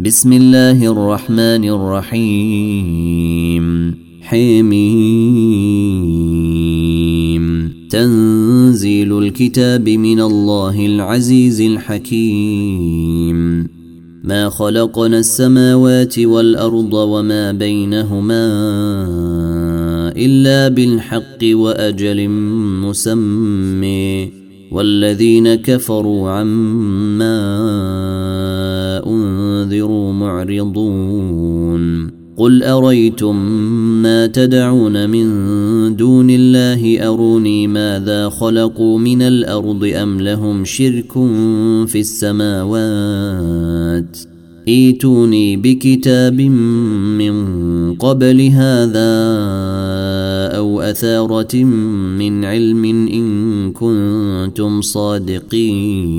بسم الله الرحمن الرحيم. حميم. تنزيل الكتاب من الله العزيز الحكيم. ما خلقنا السماوات والأرض وما بينهما إلا بالحق وأجل مسمى. والذين كفروا عما انذروا معرضون قل اريتم ما تدعون من دون الله اروني ماذا خلقوا من الأرض ام لهم شرك في السماوات ايتوني بكتاب من قبل هذا أو اثاره من علم ان كنتم صادقين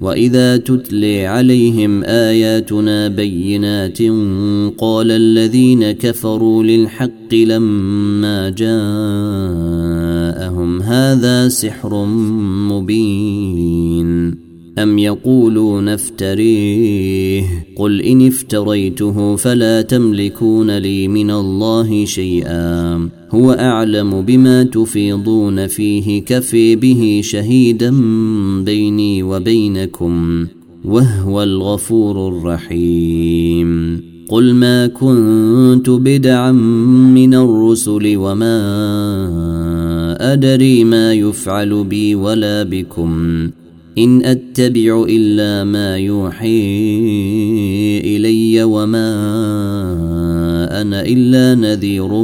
واذا تتلي عليهم اياتنا بينات قال الذين كفروا للحق لما جاءهم هذا سحر مبين أم يقولون افتريه قل إن افتريته فلا تملكون لي من الله شيئا هو أعلم بما تفيضون فيه كفي به شهيدا بيني وبينكم وهو الغفور الرحيم قل ما كنت بدعا من الرسل وما أدري ما يفعل بي ولا بكم إن أتبع إلا ما يوحي إلي وما أنا إلا نذير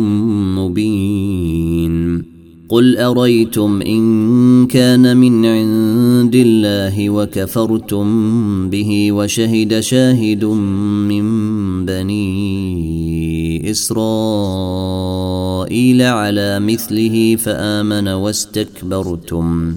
مبين. قل أريتم إن كان من عند الله وكفرتم به وشهد شاهد من بني إسرائيل على مثله فآمن واستكبرتم.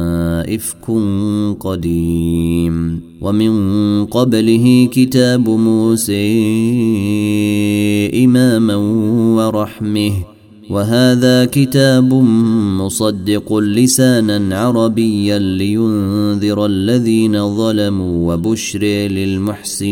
إفك قديم. ومن قبله كتاب موسى إماما ورحمه. وهذا كتاب مصدق لسانا عربيا لينذر الذين ظلموا وبشر للمحسنين.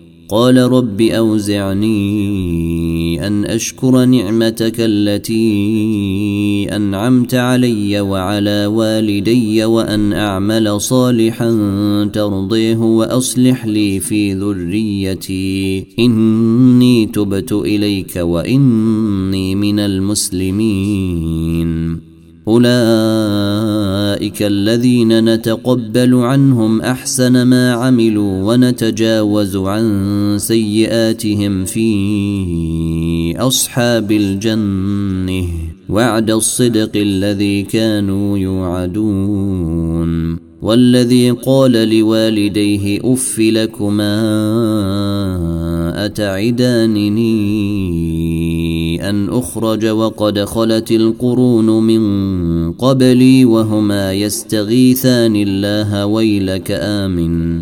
قال رب أوزعني أن أشكر نعمتك التي أنعمت علي وعلى والدي وأن أعمل صالحا ترضيه وأصلح لي في ذريتي. إني تبت إليك وإني من المسلمين. أولئك الذين نتقبل عنهم أحسن ما عملوا ونتجاوز عن سيئاتهم في أصحاب الجنة. وعد الصدق الذي كانوا يوعدون. والذي قال لوالديه أف لكما أتعدانني أن أخرج وقد خلت القرون من قبلي وهما يستغيثان الله ويلك آمن.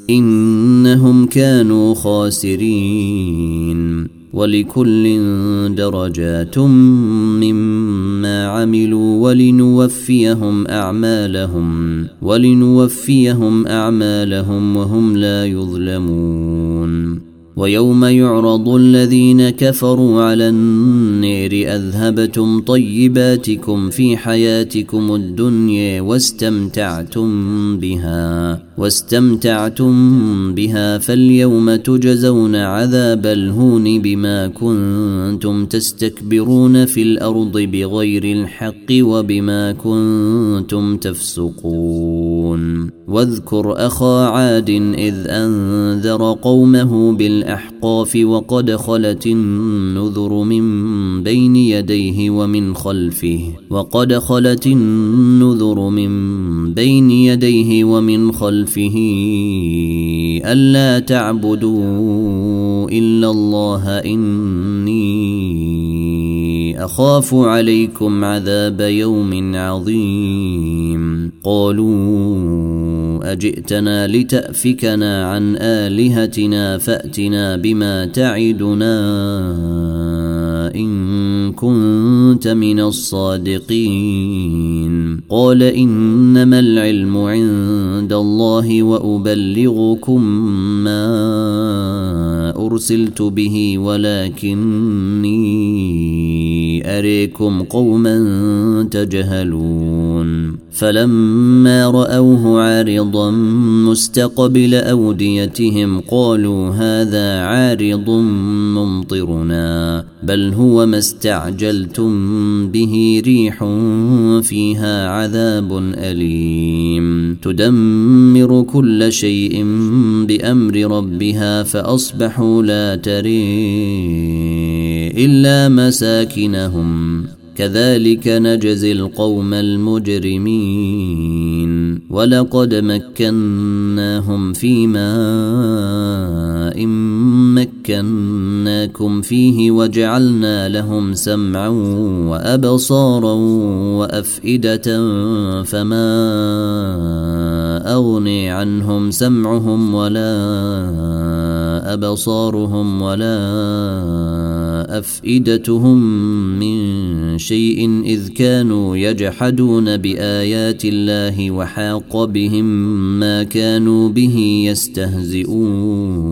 إنهم كانوا خاسرين ولكل درجات مما عملوا ولنوفيهم أعمالهم ولنوفيهم أعمالهم وهم لا يظلمون. ويوم يعرض الذين كفروا على النير أذهبتم طيباتكم في حياتكم الدنيا واستمتعتم بها واستمتعتم بها فاليوم تجزون عذاب الهون بما كنتم تستكبرون في الأرض بغير الحق وبما كنتم تفسقون. واذكر أخا عاد إذ أنذر قومه بالاحقاف وقد خلت النذر من بين يديه ومن خلفه وقد خلت النذر من بين يديه ومن خلفه ألا تعبدوا إلا الله إني أخاف عليكم عذاب يوم عظيم. قالوا أجئتنا لتأفكنا عن آلهتنا فأتنا بما تعدنا إن كنت من الصادقين. قال إنما العلم عند الله وأبلغكم ما أرسلت به ولكني أريكم قوما تجهلون. فلما رأوه عارضا مستقبل أوديتهم قالوا هذا عارض ممطرنا بل هو ما استعجلتم به ريح فيها عذاب أليم. تدمر كل شيء بأمر ربها فأصبحوا لا تري إلا مساكنهم. كذلك نجزي القوم المجرمين. ولقد مكناهم في ماء مكناكم فيه وجعلنا لهم سمعا وأبصارا وأفئدة فما أغني عنهم سمعهم ولا أبصارهم ولا أفئدتهم من شيء إذ كانوا يجحدون بآيات الله وحاق بهم ما كانوا به يستهزئون.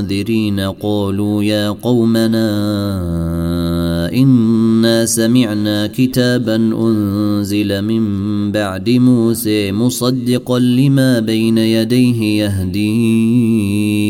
منذرين قالوا يا قومنا إنا سمعنا كتابا أنزل من بعد موسى مصدقا لما بين يديه يهدي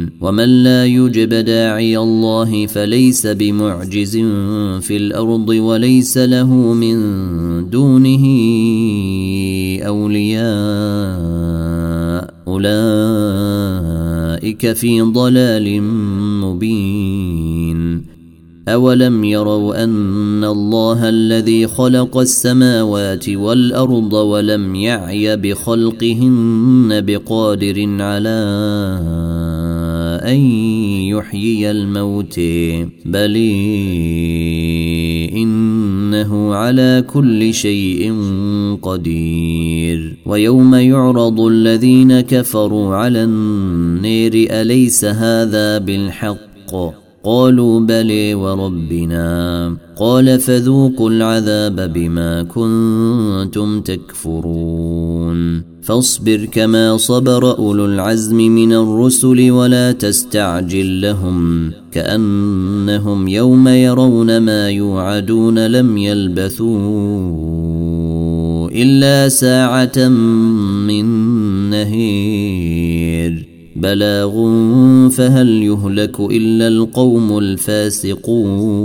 ومن لا يجب داعي الله فليس بمعجز في الأرض وليس له من دونه أولياء أولئك في ضلال مبين أولم يروا أن الله الذي خلق السماوات والأرض ولم يعي بخلقهن بقادر على أن يحيي الموت بل إنه على كل شيء قدير. ويوم يعرض الذين كفروا على النير أليس هذا بالحق؟ قالوا بلي وربنا. قال فذوقوا العذاب بما كنتم تكفرون. فاصبر كما صبر أولو العزم من الرسل ولا تستعجل لهم كأنهم يوم يرون ما يوعدون لم يلبثوا إلا ساعة من نهير بلاغ فهل يهلك إلا القوم الفاسقون